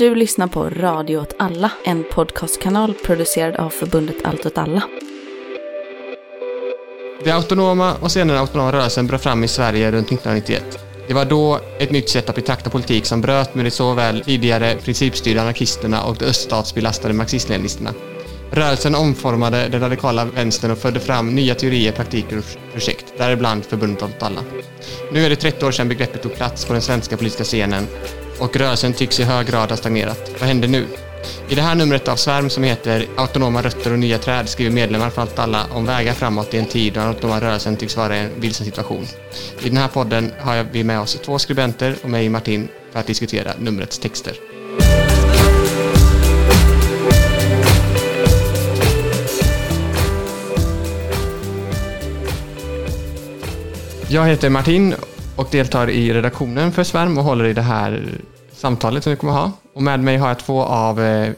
Du lyssnar på Radio åt alla, en podcastkanal producerad av förbundet Allt åt alla. Det autonoma och senare autonoma rörelsen bröt fram i Sverige runt 1991. Det var då ett nytt sätt att betrakta politik som bröt med de såväl tidigare principstyrda anarkisterna och de öststatsbelastade marxist-leninisterna. Rörelsen omformade den radikala vänstern och förde fram nya teorier, praktiker och projekt, däribland Förbundet åt alla. Nu är det 30 år sedan begreppet tog plats på den svenska politiska scenen och rörelsen tycks i hög grad ha stagnerat. Vad händer nu? I det här numret av Svärm som heter Autonoma rötter och nya träd skriver medlemmar för allt alla om vägar framåt i en tid då den autonoma rörelsen tycks vara i en vilsen situation. I den här podden har vi med oss två skribenter och mig Martin för att diskutera numrets texter. Jag heter Martin och deltar i redaktionen för Svärm och håller i det här samtalet som vi kommer ha. Och med mig har jag två av eh,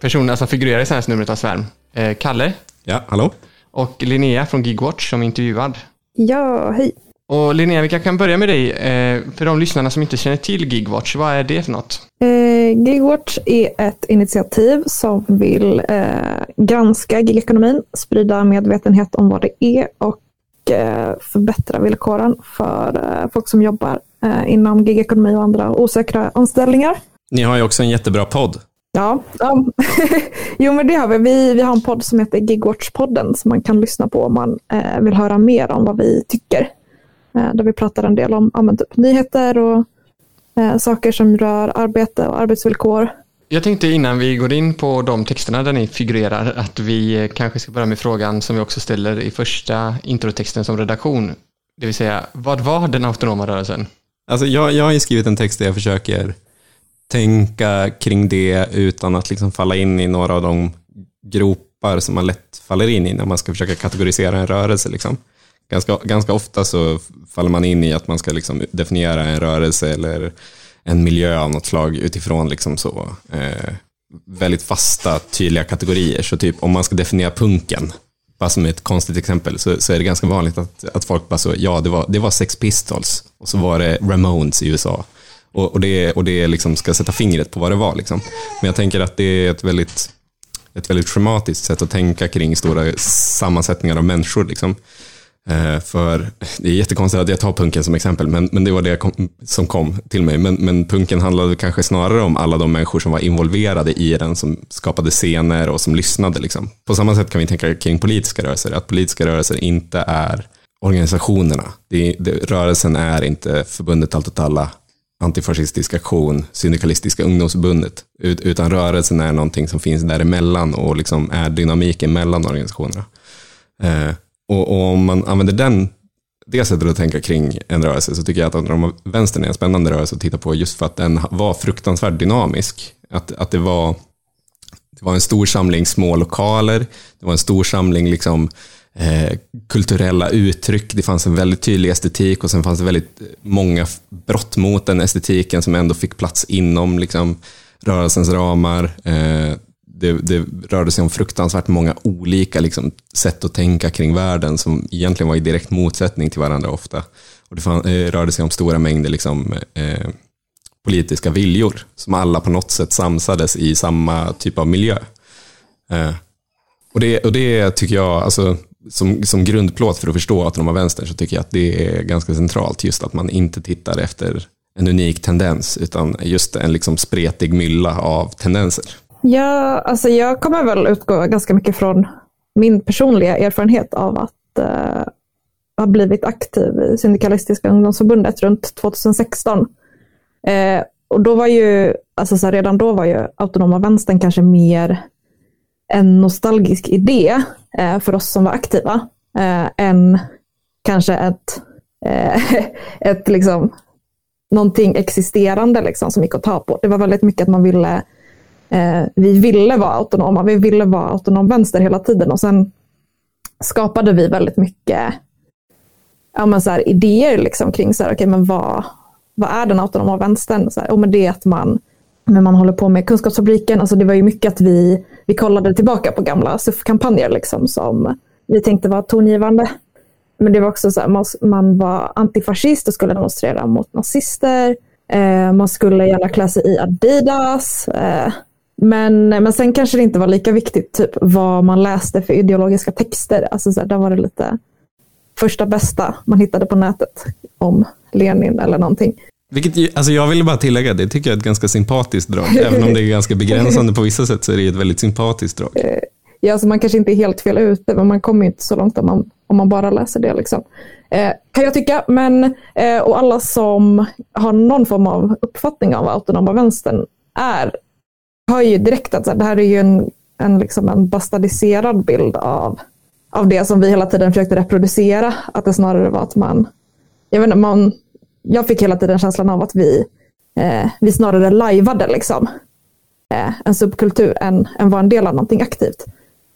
personerna som figurerar i senaste numret av Svärm. Eh, Kalle Ja, hallå? och Linnea från Gigwatch som är intervjuad. Ja, hej. Och Linnea, vi kanske kan börja med dig. Eh, för de lyssnarna som inte känner till Gigwatch, vad är det för något? Eh, Gigwatch är ett initiativ som vill eh, granska gigekonomin, sprida medvetenhet om vad det är och förbättra villkoren för eh, folk som jobbar eh, inom gigekonomi och andra osäkra anställningar. Ni har ju också en jättebra podd. Ja, ja. jo men det har vi. vi. Vi har en podd som heter Gigwatch-podden som man kan lyssna på om man eh, vill höra mer om vad vi tycker. Eh, där vi pratar en del om ja, typ nyheter och eh, saker som rör arbete och arbetsvillkor. Jag tänkte innan vi går in på de texterna där ni figurerar att vi kanske ska börja med frågan som vi också ställer i första introtexten som redaktion. Det vill säga, vad var den autonoma rörelsen? Alltså jag, jag har ju skrivit en text där jag försöker tänka kring det utan att liksom falla in i några av de gropar som man lätt faller in i när man ska försöka kategorisera en rörelse. Liksom. Ganska, ganska ofta så faller man in i att man ska liksom definiera en rörelse eller en miljö av något slag utifrån liksom så, eh, väldigt fasta, tydliga kategorier. Så typ om man ska definiera punken, bara som ett konstigt exempel, så, så är det ganska vanligt att, att folk bara så, ja, det var, det var Sex Pistols och så var det Ramones i USA. Och, och det, och det liksom ska sätta fingret på vad det var. Liksom. Men jag tänker att det är ett väldigt, ett väldigt schematiskt sätt att tänka kring stora sammansättningar av människor. Liksom. Eh, för det är jättekonstigt att jag tar punken som exempel, men, men det var det kom, som kom till mig. Men, men punken handlade kanske snarare om alla de människor som var involverade i den, som skapade scener och som lyssnade. Liksom. På samma sätt kan vi tänka kring politiska rörelser, att politiska rörelser inte är organisationerna. Det, det, rörelsen är inte förbundet Allt åt alla, antifascistisk aktion, syndikalistiska ungdomsförbundet, ut, utan rörelsen är någonting som finns däremellan och liksom är dynamiken mellan organisationerna. Eh, och, och, om man använder den, det sättet att tänka kring en rörelse så tycker jag att de vänstern är en spännande rörelse att titta på just för att den var fruktansvärt dynamisk. Att, att det, var, det var en stor samling små lokaler, det var en stor samling liksom, eh, kulturella uttryck, det fanns en väldigt tydlig estetik och sen fanns det väldigt många brott mot den estetiken som ändå fick plats inom liksom, rörelsens ramar. Eh, det, det rörde sig om fruktansvärt många olika liksom, sätt att tänka kring världen som egentligen var i direkt motsättning till varandra ofta. Och det fann, eh, rörde sig om stora mängder liksom, eh, politiska viljor som alla på något sätt samsades i samma typ av miljö. Eh, och, det, och det tycker jag, alltså, som, som grundplåt för att förstå att de har vänster, så tycker jag att det är ganska centralt just att man inte tittar efter en unik tendens, utan just en liksom spretig mylla av tendenser. Ja, alltså jag kommer väl utgå ganska mycket från min personliga erfarenhet av att eh, ha blivit aktiv i Syndikalistiska ungdomsförbundet runt 2016. Eh, och då var ju, alltså så här, redan då var ju autonoma vänstern kanske mer en nostalgisk idé eh, för oss som var aktiva eh, än kanske ett, eh, ett liksom, någonting existerande liksom, som gick att ta på. Det var väldigt mycket att man ville eh, vi ville vara autonoma. Vi ville vara autonom vänster hela tiden och sen skapade vi väldigt mycket ja, men så här, idéer liksom kring så här, okay, men vad, vad är den autonoma vänstern? Så här, oh, men det är att man, men man håller på med Kunskapsfabriken. Alltså det var ju mycket att vi, vi kollade tillbaka på gamla SUF-kampanjer liksom, som vi tänkte var tongivande. Men det var också så här, man, man var antifascist och skulle demonstrera mot nazister. Eh, man skulle gärna klä sig i Adidas. Eh, men, men sen kanske det inte var lika viktigt typ, vad man läste för ideologiska texter. Alltså, så här, där var det lite första bästa man hittade på nätet om Lenin eller någonting. Vilket, alltså jag ville bara tillägga, det tycker jag är ett ganska sympatiskt drag. Även om det är ganska begränsande på vissa sätt så är det ett väldigt sympatiskt drag. Ja, alltså man kanske inte är helt fel ute, men man kommer inte så långt om man, om man bara läser det. Liksom. Eh, kan jag tycka, men eh, och alla som har någon form av uppfattning av vad autonoma vänstern är, hör ju direkt att så här, det här är ju en, en, liksom en bastardiserad bild av, av det som vi hela tiden försökte reproducera. Att det snarare var att man, jag vet inte, man, jag fick hela tiden känslan av att vi, eh, vi snarare lajvade liksom, eh, en subkultur än, än var en del av någonting aktivt.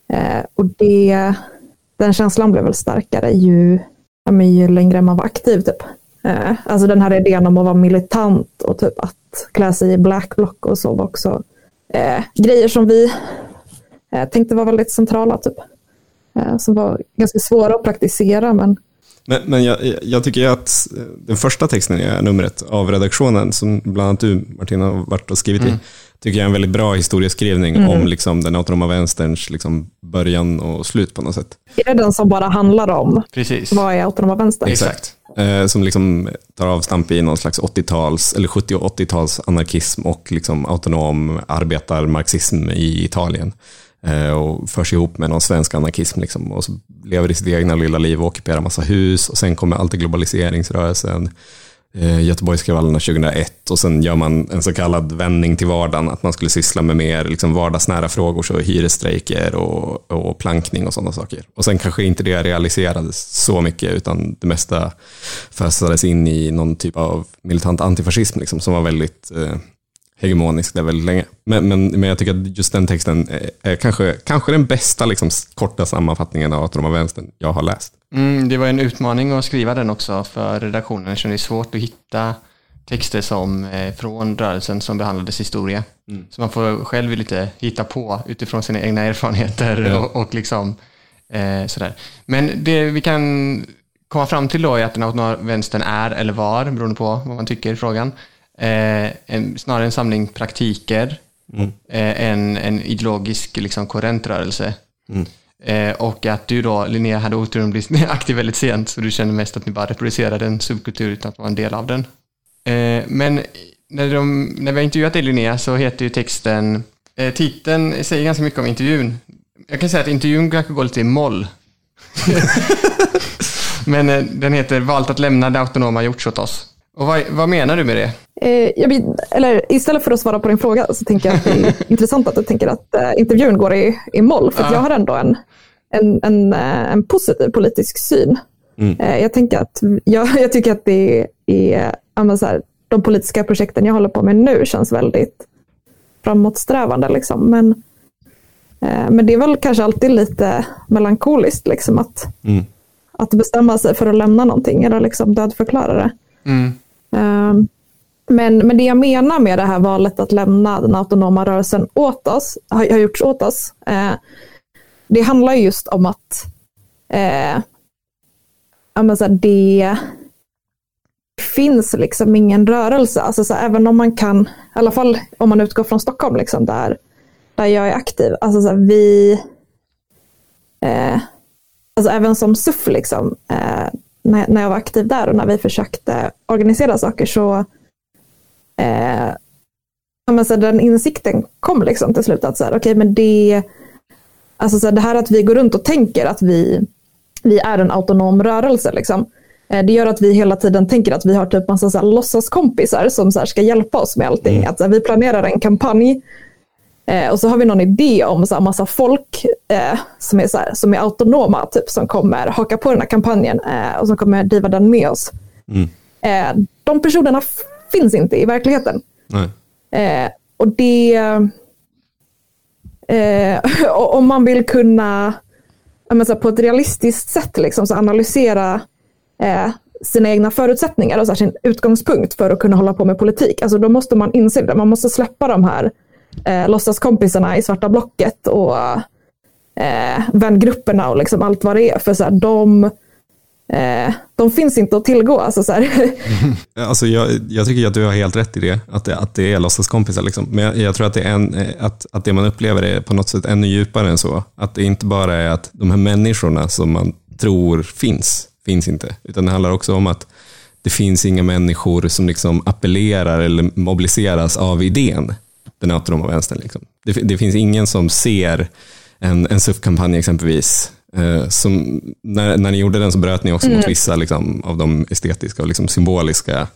Eh, och det, den känslan blev väl starkare ju, ja, men ju längre man var aktiv. Typ. Eh, alltså den här idén om att vara militant och typ att klä sig i blackblock och så var också eh, grejer som vi eh, tänkte var väldigt centrala. Typ. Eh, som var ganska svåra att praktisera men men, men jag, jag, tycker att den första texten i numret av redaktionen, som bland annat du Martina har varit och skrivit mm. i, tycker jag är en väldigt bra historieskrivning mm. om liksom, den autonoma vänsterns liksom, början och slut på något sätt. Är det den som bara handlar om Precis. vad är autonoma vänstern? Exakt. Eh, som liksom tar avstamp i någon slags 80-tals, eller 70 och 80-tals anarkism och liksom autonom arbetarmarxism i Italien. Eh, och förs ihop med någon svensk anarkism liksom, och så lever i sitt egna lilla liv och ockuperar massa hus och sen kommer alltid globaliseringsrörelsen Eh, Göteborgskravallerna 2001 och sen gör man en så kallad vändning till vardagen, att man skulle syssla med mer liksom vardagsnära frågor, så hyresstrejker och, och plankning och sådana saker. Och sen kanske inte det realiserades så mycket, utan det mesta fösades in i någon typ av militant antifascism liksom, som var väldigt eh, hegemonisk där väldigt länge. Men, men, men jag tycker att just den texten är, kanske, kanske den bästa liksom, korta sammanfattningen av Autonoma vänstern jag har läst. Mm, det var en utmaning att skriva den också för redaktionen eftersom det är svårt att hitta texter som eh, från rörelsen som behandlades historia. Mm. Så man får själv lite hitta på utifrån sina egna erfarenheter ja. och, och, liksom eh, sådär. Men det vi kan komma fram till då är att den autonoma vänstern är eller var, beroende på vad man tycker i frågan, en, snarare en samling praktiker mm. eh, än en ideologisk liksom, korrent rörelse. Mm. Eh, och att du då, Linnea, hade oturen att bli aktiv väldigt sent, så du känner mest att ni bara reproducerade en subkultur utan att vara en del av den. Eh, men när, de, när vi har intervjuat dig Linnea så heter ju texten, eh, titeln säger ganska mycket om intervjun. Jag kan säga att intervjun kanske går lite i moll. Men eh, den heter Valt att lämna det autonoma gjorts åt oss. Och vad, vad menar du med det? Eh, jag, eller, istället för att svara på din fråga så tänker jag att det är intressant att du tänker att eh, intervjun går i, i moll. För ja. jag har ändå en, en, en, eh, en positiv politisk syn. Mm. Eh, jag, tänker att, jag, jag tycker att det är, så här, de politiska projekten jag håller på med nu känns väldigt framåtsträvande. Liksom. Men, eh, men det är väl kanske alltid lite melankoliskt liksom, att, mm. att bestämma sig för att lämna någonting eller liksom dödförklara det. Mm. Um, men, men det jag menar med det här valet att lämna den autonoma rörelsen åt oss, har, har gjorts åt oss, eh, det handlar just om att eh, så här, det finns liksom ingen rörelse. Alltså, så här, även om man kan, i alla fall om man utgår från Stockholm, liksom, där, där jag är aktiv. Alltså, så här, vi, eh, alltså, även som SUF, liksom, eh, när, när jag var aktiv där och när vi försökte organisera saker så eh, men så den insikten kom liksom till slut att så här, okay, men det, alltså så här, det här att vi går runt och tänker att vi, vi är en autonom rörelse. Liksom, eh, det gör att vi hela tiden tänker att vi har typ massa så här, låtsaskompisar som så här, ska hjälpa oss med allting. Mm. Att, så här, vi planerar en kampanj Eh, och så har vi någon idé om så här, massa folk eh, som, är så här, som är autonoma, typ, som kommer haka på den här kampanjen eh, och som kommer driva den med oss. Mm. Eh, de personerna finns inte i verkligheten. Eh, och det... Eh, om man vill kunna här, på ett realistiskt sätt liksom, så analysera sina egna förutsättningar och så här, sin utgångspunkt för att kunna hålla på med politik. Alltså, då måste man inse det. Man måste släppa de här eh, låtsaskompisarna i svarta blocket och eh, vängrupperna och liksom allt vad det är. För så här, de, eh, de finns inte att tillgå. Alltså, så här. Alltså jag, jag tycker att du har helt rätt i det, att det, att det är låtsaskompisar. Liksom. Men jag, jag tror att det, är en, eh, att, att det man upplever är på något sätt ännu djupare än så. Att det inte bara är att de här människorna som man tror finns, finns inte. Utan det handlar också om att det finns inga människor som liksom appellerar eller mobiliseras av idén, den autonoma vänstern. Liksom. Det, det finns ingen som ser en, en SUF-kampanj exempelvis. Eh, som, när, när ni gjorde den så bröt ni också mot vissa liksom, av de estetiska och liksom, symboliska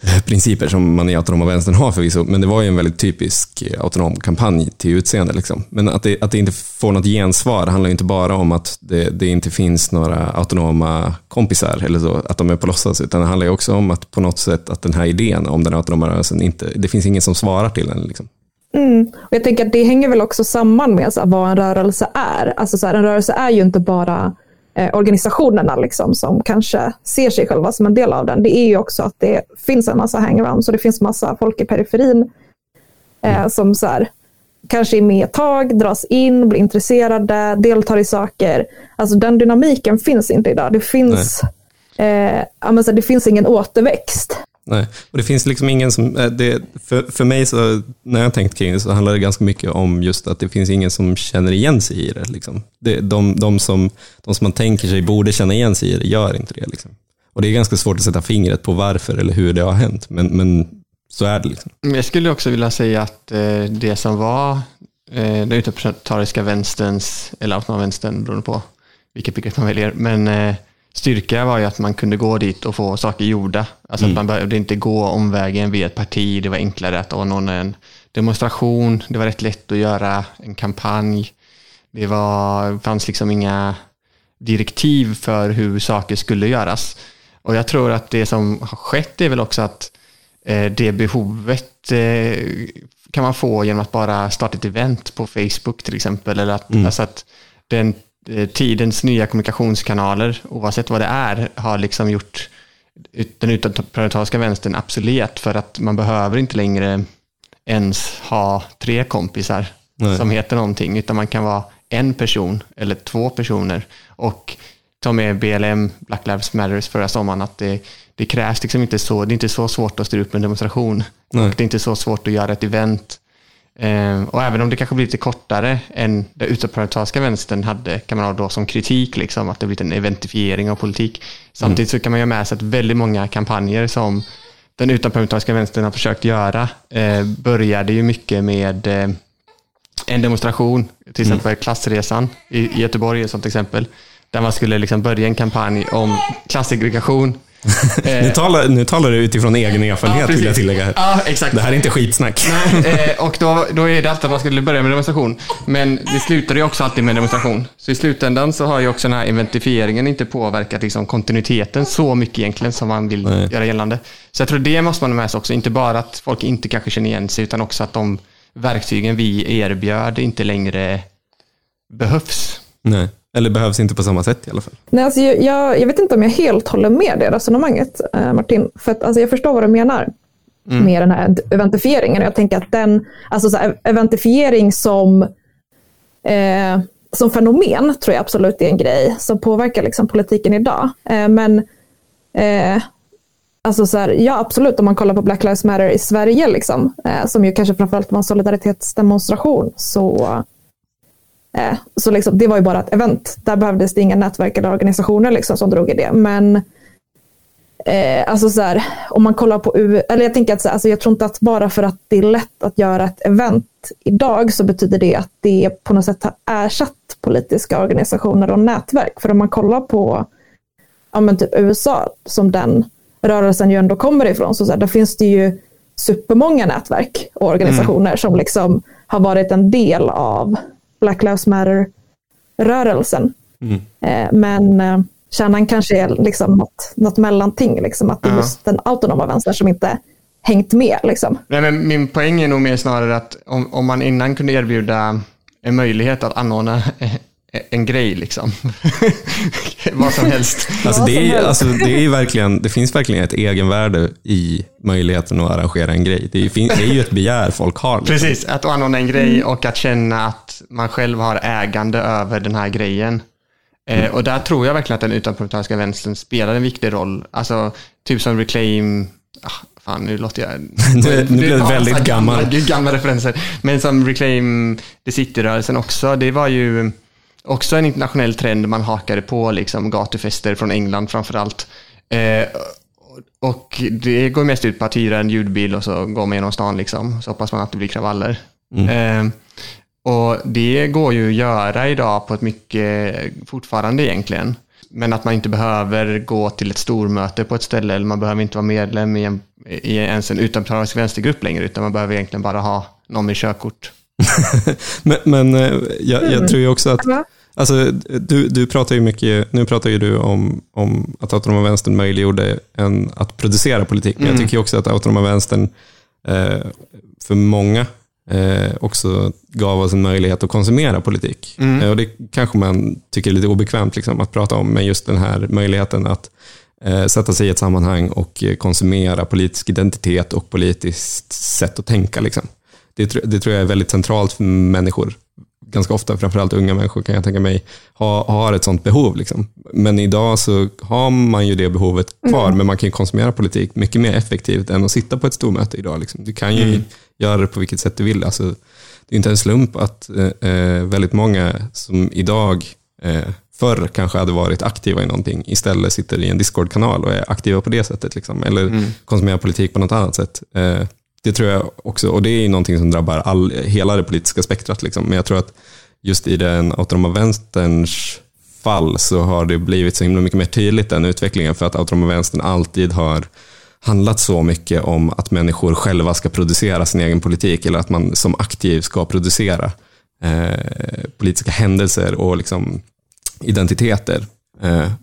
eh, principer som man i autonoma vänstern har förvisso. Men det var ju en väldigt typisk eh, autonom kampanj till utseende. Liksom. Men att det, att det inte får något gensvar handlar ju inte bara om att det, det inte finns några autonoma kompisar eller så, att de är på låtsas, utan det handlar ju också om att på något sätt att den här idén om den autonoma rörelsen inte, det finns ingen som svarar till den. Liksom. Mm. Och jag tänker att det hänger väl också samman med så här, vad en rörelse är. Alltså så här, en rörelse är ju inte bara eh, organisationerna liksom, som kanske ser sig själva som en del av den. Det är ju också att det finns en massa hangarounds och det finns massa folk i periferin eh, som så här, kanske är med ett tag, dras in, blir intresserade, deltar i saker. Alltså den dynamiken finns inte idag. Det finns, eh, ja, men så här, det finns ingen återväxt. Nej, och det finns liksom ingen som, eh, det, för, för mig så, när jag tänkt kring det så handlar det ganska mycket om just att det finns ingen som känner igen sig i det. Liksom. det de, de, som, de som man tänker sig borde känna igen sig i det gör inte det. Liksom. Och det är ganska svårt att sätta fingret på varför eller hur det har hänt, men, men så är det. Liksom. Jag skulle också vilja säga att eh, det som var eh, den utopiska vänsterns, eller autonoma vänstern beroende på vilket begrepp man väljer, men eh, styrka var ju att man kunde gå dit och få saker gjorda. Alltså att man behövde inte gå omvägen via ett parti, det var enklare att ordna en demonstration, det var rätt lätt att göra en kampanj. Det var, fanns liksom inga direktiv för hur saker skulle göras. Och jag tror att det som har skett är väl också att eh, det behovet eh, kan man få genom att bara starta ett event på Facebook till exempel. Eller att, alltså att den tidens nya kommunikationskanaler, oavsett vad det är, har liksom gjort den utomparlamentariska vänstern obsolet för att man behöver inte längre ens ha tre kompisar Nej. som heter någonting, utan man kan vara en person eller två personer. Och ta med BLM, Black Lives Matters förra sommaren, att det, det krävs liksom inte så, det är inte så svårt att styra upp en demonstration. Nej. Och det är inte så svårt att göra ett event. Eh, och även om det kanske blir lite kortare än det utomparlamentariska vänstern hade, kan man ha då som kritik, liksom, att det blivit en eventifiering av politik. Samtidigt så kan man ju ha med sig att väldigt många kampanjer som den utomparlamentariska vänstern har försökt göra eh, började ju mycket med eh, en demonstration, till exempel klassresan i, i Göteborg är ett exempel, där man skulle liksom börja en kampanj om klassegregation. Eh, Nu, talar, nu talar du utifrån egen erfarenhet precis. vill jag tillägga. här. Ja, exakt. Det här är inte skitsnack. Nej, eh, och då, då är det alltid att man skulle börja med demonstration. Men det slutar ju också alltid med demonstration. Så i slutändan så har ju också den här inventifieringen inte påverkat liksom kontinuiteten så mycket egentligen som man vill Nej. göra gällande. Så jag tror det måste man ha med sig också. Inte bara att folk inte kanske känner igen sig utan också att de verktygen vi erbjöd inte längre behövs. Nej. Eller behövs inte på samma sätt i alla fall. Nej, alltså, jag, jag, vet inte om jag helt håller med det resonemanget, eh, Martin. För att, alltså, jag förstår vad du menar med den här eventifieringen. Jag tänker att den, alltså så här, eventifiering som, eh, som fenomen tror jag absolut är en grej som påverkar liksom, politiken idag. Eh, men eh, alltså så här, ja, absolut, om man kollar på Black Lives Matter i Sverige, liksom, eh, som ju kanske framförallt var en solidaritetsdemonstration, så Så liksom, det var ju bara ett event. Där behövdes det inga nätverk eller organisationer liksom som drog i det. Men eh, alltså så här, om man kollar på U eller jag tänker att så här, alltså jag tror inte att bara för att det är lätt att göra ett event idag så betyder det att det på något sätt har ersatt politiska organisationer och nätverk. För om man kollar på ja, men typ USA som den rörelsen ju ändå kommer ifrån så, så här, där finns det ju supermånga nätverk och organisationer som liksom har varit en del av Black Lives Matter-rörelsen. Mm. Eh, men eh, kärnan kanske är liksom något, något mellanting, liksom, att det är Ja. just den autonoma vänstern som inte hängt med. Liksom. Nej, men min poäng är nog mer snarare att om, om man innan kunde erbjuda en möjlighet att anordna en grej, liksom. vad som helst. Alltså det, är, alltså det, är verkligen, det finns verkligen ett egenvärde i möjligheten att arrangera en grej. Det är, det är ju ett begär folk har. Liksom. Precis, att anordna en grej och att känna att man själv har ägande över den här grejen. Eh, och där tror jag verkligen att den utomparlamentariska vänstern spelar en viktig roll. Alltså, typ som Reclaim, ah, fan nu låter jag... nu, nu blev det väldigt gammal. Gamla, gamla referenser. Men som Reclaim the City-rörelsen också, det var ju också en internationell trend man hakade på, liksom gatufester från England framförallt. Eh, och det går mest ut på att hyra en ljudbil och så går man genom stan liksom. Så hoppas man att det blir kravaller. Mm. Eh, och det går ju att göra idag på ett mycket, fortfarande egentligen. Men att man inte behöver gå till ett stormöte på ett ställe eller man behöver inte vara medlem i, en, i ens en utomparlamentarisk vänstergrupp längre utan man behöver egentligen bara ha någon med körkort. men, men eh, jag, jag, mm. tror ju också att Alltså, du, du pratar ju mycket, nu pratar ju du om, om att autonoma vänstern möjliggjorde en, att producera politik, men mm. jag tycker också att autonoma vänstern eh, för många eh, också gav oss en möjlighet att konsumera politik. Mm. Eh, och Det kanske man tycker är lite obekvämt liksom, att prata om, men just den här möjligheten att eh, sätta sig i ett sammanhang och konsumera politisk identitet och politiskt sätt att tänka. Liksom. Det, det tror jag är väldigt centralt för människor ganska ofta, framförallt unga människor kan jag tänka mig, ha, har ett sånt behov. Liksom. Men idag så har man ju det behovet kvar, mm. men man kan konsumera politik mycket mer effektivt än att sitta på ett stormöte idag. Liksom. Du kan ju mm. göra det på vilket sätt du vill. Alltså, det är inte en slump att eh, eh, väldigt många som idag eh, förr kanske hade varit aktiva i någonting, istället sitter i en Discord-kanal och är aktiva på det sättet. Liksom. Eller mm. konsumerar politik på något annat sätt. Eh, det tror jag också, och det är någonting som drabbar all, hela det politiska spektrat. Liksom. Men jag tror att just i den autonoma vänsterns fall så har det blivit så himla mycket mer tydligt den utvecklingen för att autonoma vänstern alltid har handlat så mycket om att människor själva ska producera sin egen politik eller att man som aktiv ska producera eh, politiska händelser och liksom identiteter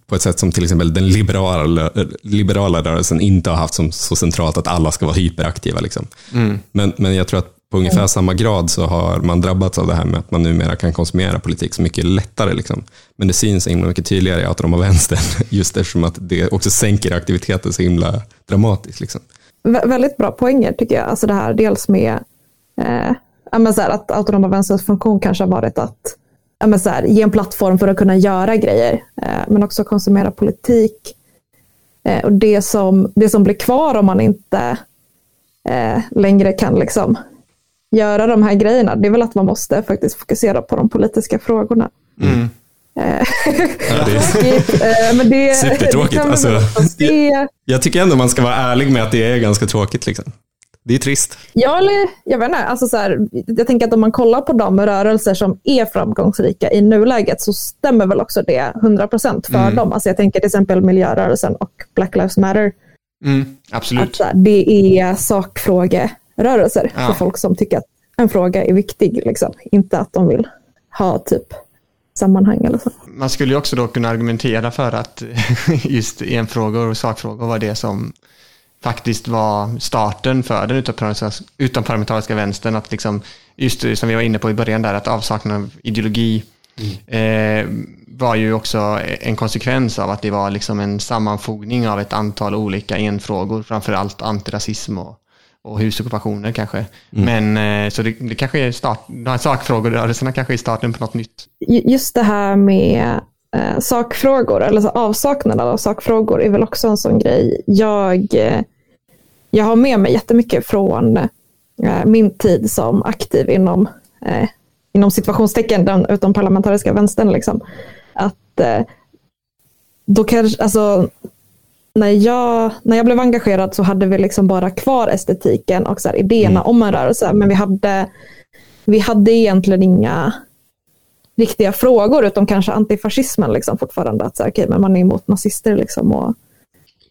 på ett sätt som till exempel den liberala, liberala rörelsen inte har haft som så centralt att alla ska vara hyperaktiva. Liksom. Mm. Men, men jag tror att på ungefär mm. samma grad så har man drabbats av det här med att man numera kan konsumera politik så mycket lättare. Liksom. Men det syns så himla mycket tydligare i autonoma vänstern, just eftersom att det också sänker aktiviteten så himla dramatiskt. Liksom. Vä väldigt bra poänger tycker jag. Alltså det här dels med eh, så här, att autonoma vänsterns funktion kanske har varit att men så här, ge en plattform för att kunna göra grejer, eh, men också konsumera politik. Eh, och det som, det som blir kvar om man inte eh, längre kan liksom göra de här grejerna, det är väl att man måste faktiskt fokusera på de politiska frågorna. Mm. Men det, supertråkigt. Det alltså, jag, jag tycker ändå man ska vara ärlig med att det är ganska tråkigt. Liksom. Det är trist. Ja, eller jag vet inte. Alltså så här, jag tänker att om man kollar på de rörelser som är framgångsrika i nuläget så stämmer väl också det 100% för mm. dem. Alltså jag tänker till exempel miljörörelsen och Black Lives Matter. Mm, absolut. Att det är sakfrågerörelser ja. för folk som tycker att en fråga är viktig. Liksom. Inte att de vill ha typ sammanhang eller så. Man skulle ju också då kunna argumentera för att just enfrågor och sakfrågor var det som faktiskt var starten för den utomparlamentariska vänstern. Att liksom, just det som vi var inne på i början där, att avsaknaden av ideologi mm. eh, var ju också en konsekvens av att det var liksom en sammanfogning av ett antal olika enfrågor, framförallt antirasism och, och husockupationer kanske. Mm. Men eh, så det, det, kanske är start, de här sakfrågorörelserna kanske är starten på något nytt. Just det här med eh, sakfrågor, eller så avsaknaden av sakfrågor är väl också en sån grej. Jag eh, jag har med mig jättemycket från eh, min tid som aktiv inom, eh, inom situationstecken, den utomparlamentariska vänstern. Liksom. Att eh, då kanske, alltså, när jag, när jag blev engagerad så hade vi liksom bara kvar estetiken och så här, idéerna mm. om en rörelse. Men vi hade, vi hade egentligen inga riktiga frågor utom kanske antifascismen liksom fortfarande. Att så här, okay, men man är emot nazister liksom och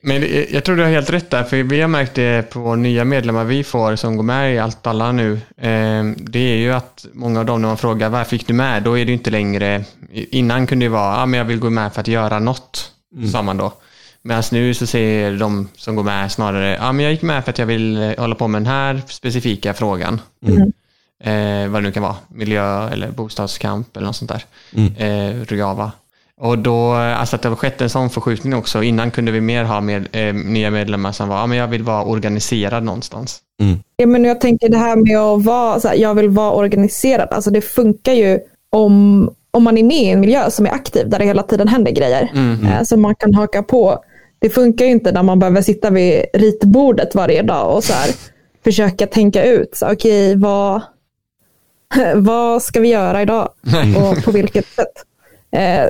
men jag tror du har helt rätt där, för vi har märkt det på nya medlemmar vi får som går med i Allt alla nu. Ehm, det är ju att många av dem när man frågar varför fick du med? Då är det inte längre, innan kunde det vara, ja men jag vill gå med för att göra något, mm. sa man då. Medan nu så säger de som går med snarare, ja men jag gick med för att jag vill eh, hålla på med den här specifika frågan. Mm. Eh, vad det nu kan vara, miljö eller bostadskamp eller något sånt där. Mm. Eh, Rugava. Och då, alltså att det har skett en sån förskjutning också. Innan kunde vi mer ha med, eh, nya medlemmar som var, ja men jag vill vara organiserad någonstans. Mm. Ja, men jag tänker det här med att vara, så här, jag vill vara organiserad, alltså det funkar ju om, om man är med i en miljö som är aktiv, där det hela tiden händer grejer, eh, som man kan haka på. Det funkar ju inte när man behöver sitta vid ritbordet varje dag och så här, försöka tänka ut, okej, vad, vad ska vi göra idag och på vilket sätt? Eh,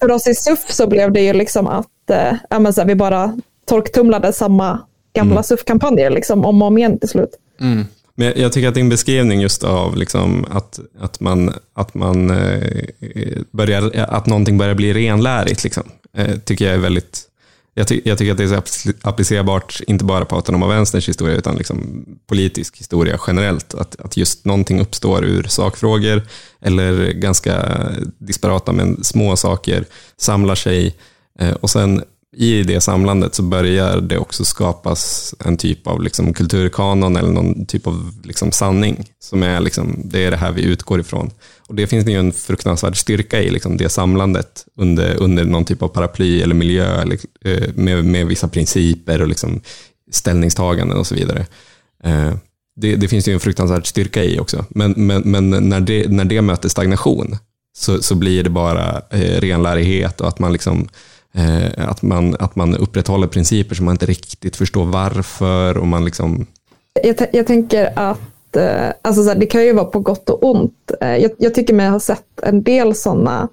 för oss i SUF så blev det ju liksom att eh, så vi bara torktumlade samma gamla Mm. SUF-kampanjer liksom, om och om igen till slut. Mm. Men jag- jag tycker att din beskrivning just av liksom att, att man, att man eh, börjar, att någonting börjar bli renlärigt, liksom, eh, tycker jag är väldigt jag, ty, jag tycker att det är så applicerbart, inte bara på autonoma vänsterns historia, utan liksom politisk historia generellt. Att, att just någonting uppstår ur sakfrågor, eller ganska disparata men små saker, samlar sig, eh, och sen i det samlandet så börjar det också skapas en typ av liksom kulturkanon eller någon typ av liksom sanning som är liksom, det är det här vi utgår ifrån. Och det finns det ju en fruktansvärd styrka i, liksom det samlandet under, under någon typ av paraply eller miljö eller, eh, med, med vissa principer och liksom ställningstaganden och så vidare. Eh, det, det finns ju en fruktansvärd styrka i också. Men, men, men när, det, när det möter stagnation så, så blir det bara eh, renlärighet och att man liksom att, man, att man upprätthåller principer som man inte riktigt förstår varför. Och man liksom, Jag, jag tänker att eh, alltså så här, det kan ju vara på gott och ont. Eh, jag, jag tycker mig ha sett en del sådana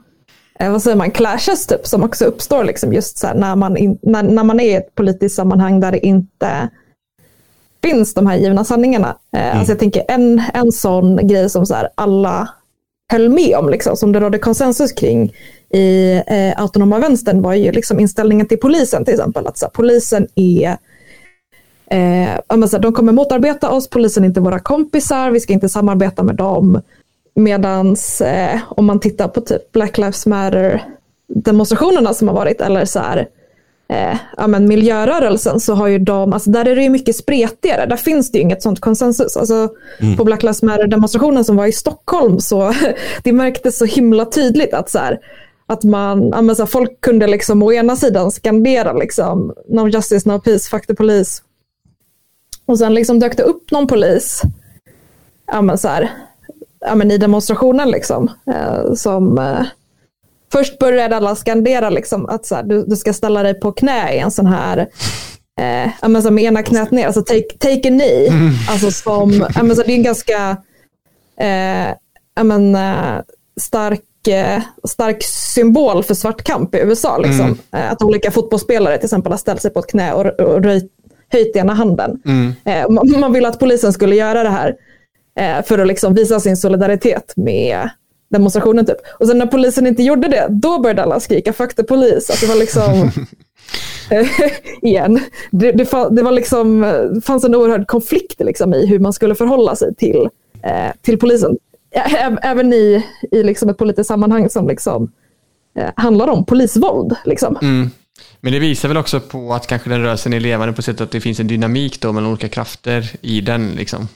eh, vad säger man, clashes typ, som också uppstår liksom just så här, när, man in, när, när man är i ett politiskt sammanhang där det inte finns de här givna sanningarna. Eh, alltså jag tänker en, en sån grej som så här, alla höll med om, liksom, som det rådde konsensus kring i eh, autonoma vänstern var ju liksom inställningen till polisen till exempel. Att här, polisen är Eh, här, de kommer motarbeta oss, polisen är inte våra kompisar, vi ska inte samarbeta med dem. Medans eh, om man tittar på typ Black Lives Matter demonstrationerna som har varit eller så här, eh, ja, men miljörörelsen så har ju de, alltså där är det ju mycket spretigare, där finns det ju inget sånt konsensus. Alltså, På Black Lives Matter demonstrationen som var i Stockholm så det märktes så himla tydligt att så här, att man, ja, men så folk kunde liksom å ena sidan skandera liksom, no justice, no peace, fuck the police. Och sen liksom dök det upp någon polis ja, men så här, ja, men i demonstrationen liksom, eh, som eh, först började alla skandera liksom, att så här, du, du ska ställa dig på knä i en sån här eh, ja, men så här, med ena knät ner, alltså take, take a knee. Alltså som, ja, men så det är en ganska eh, ja, men, eh, stark, stark symbol för svart kamp i USA. Liksom. Eh, att olika fotbollsspelare till exempel har ställt sig på ett knä och, och höjt ena handen. Eh, man, ville att polisen skulle göra det här eh, för att liksom visa sin solidaritet med demonstrationen. Typ. Och sen när polisen inte gjorde det, då började alla skrika fuck the police. Att det var liksom, eh, igen, det, det, det var liksom, eh, fanns en oerhörd konflikt liksom i hur man skulle förhålla sig till, eh, till polisen. Även i, i liksom ett politiskt sammanhang som liksom, eh, handlar om polisvåld. Liksom. Mm. Men det visar väl också på att kanske den rörelsen är levande på sättet att det finns en dynamik då mellan olika krafter i den. Liksom.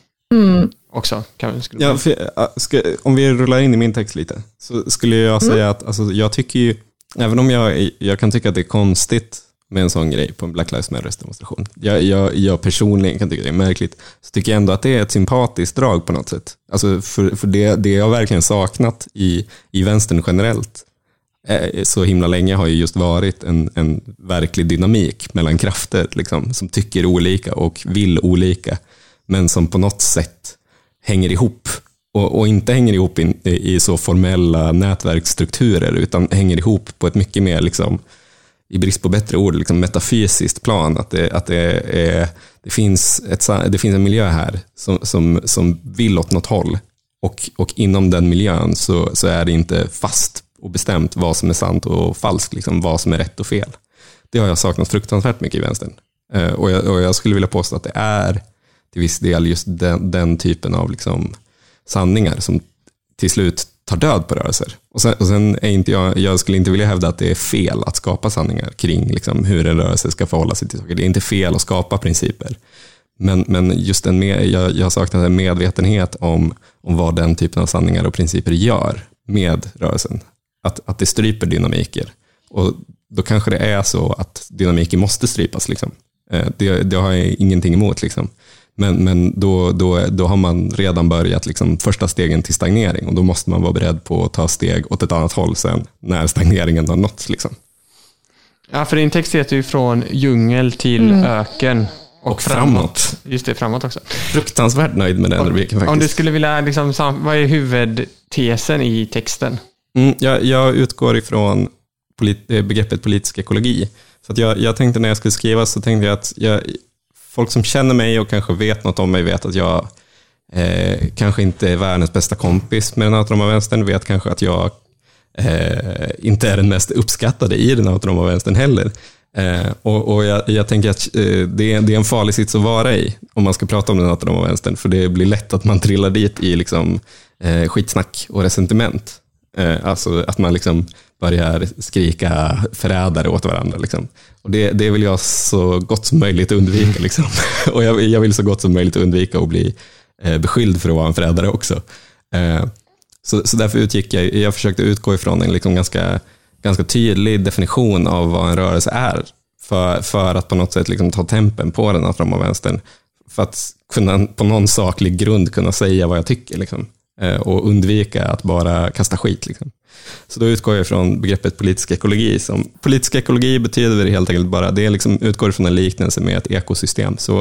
Också. Kan, ja, för, ska, om vi rullar in i min text lite, så skulle jag säga att alltså, jag tycker ju, även om jag, jag kan tycka att det är konstigt med en sån grej på en Black Lives Matter demonstration. Jag, jag, jag personligen kan tycka det är märkligt. Så tycker jag ändå att det är ett sympatiskt drag på något sätt. Alltså för, för det, det jag verkligen saknat i, i vänstern generellt eh, så himla länge har ju just varit en, en verklig dynamik mellan krafter liksom, som tycker olika och vill olika, men som på något sätt hänger ihop. Och, och inte hänger ihop i, i så formella nätverksstrukturer, utan hänger ihop på ett mycket mer, liksom, i brist på bättre ord, liksom metafysiskt plan. Att det, att det, är, det, finns, ett, det finns en miljö här som, som, som vill åt något håll. Och, och inom den miljön så, så är det inte fast och bestämt vad som är sant och falskt, liksom, vad som är rätt och fel. Det har jag saknat fruktansvärt mycket i vänstern. Eh, och, jag, och jag skulle vilja påstå att det är till viss del just den, den typen av liksom, sanningar som till slut tar död på rörelser. Och sen, och sen är inte jag, jag skulle inte vilja hävda att det är fel att skapa sanningar kring liksom, hur en rörelse ska förhålla sig till saker. Det är inte fel att skapa principer. Men, men just en med, jag, jag saknar en medvetenhet om, om vad den typen av sanningar och principer gör med rörelsen. Att, att det stryper dynamiker. Och då kanske det är så att dynamiker måste strypas. Liksom. Eh, det, det har jag ingenting emot. Liksom. Men, men då, då, då har man redan börjat liksom första stegen till stagnering och då måste man vara beredd på att ta steg åt ett annat håll sen när stagneringen har nåtts. Liksom. Ja, för din text heter ju från djungel till öken. Och framåt. Just det, framåt också. Fruktansvärt nöjd med den rubriken faktiskt. Om du skulle vilja, liksom, vad är huvudtesen i texten? Mm, jag, jag utgår ifrån polit, eh, begreppet politisk ekologi. Så att jag, jag tänkte när jag skulle skriva så tänkte jag att jag, folk som känner mig och kanske vet något om mig vet att jag eh, kanske inte är världens bästa kompis med den autonoma vänstern, vet kanske att jag eh, inte är den mest uppskattade i den autonoma vänstern heller. Eh, och och jag, jag tänker att eh, det, är, det är en farlig sits att vara i om man ska prata om den autonoma vänstern, för det blir lätt att man trillar dit i liksom, eh, skitsnack och resentiment. Eh, alltså att man liksom börjar skrika förrädare åt varandra. Liksom. Och det, det vill jag så gott som möjligt undvika. Liksom. Och jag, jag vill så gott som möjligt undvika att bli eh, beskylld för att vara en förrädare också. Eh, så, så därför utgick jag, jag försökte utgå ifrån en liksom ganska, ganska tydlig definition av vad en rörelse är. För, för att på något sätt liksom ta tempen på den autonoma vänstern. För att kunna på någon saklig grund kunna säga vad jag tycker. Liksom. Eh, och undvika att bara kasta skit. Liksom. Så då utgår jag från begreppet politisk ekologi. Som, politisk ekologi betyder helt enkelt bara, det liksom, utgår från en liknelse med ett ekosystem. Så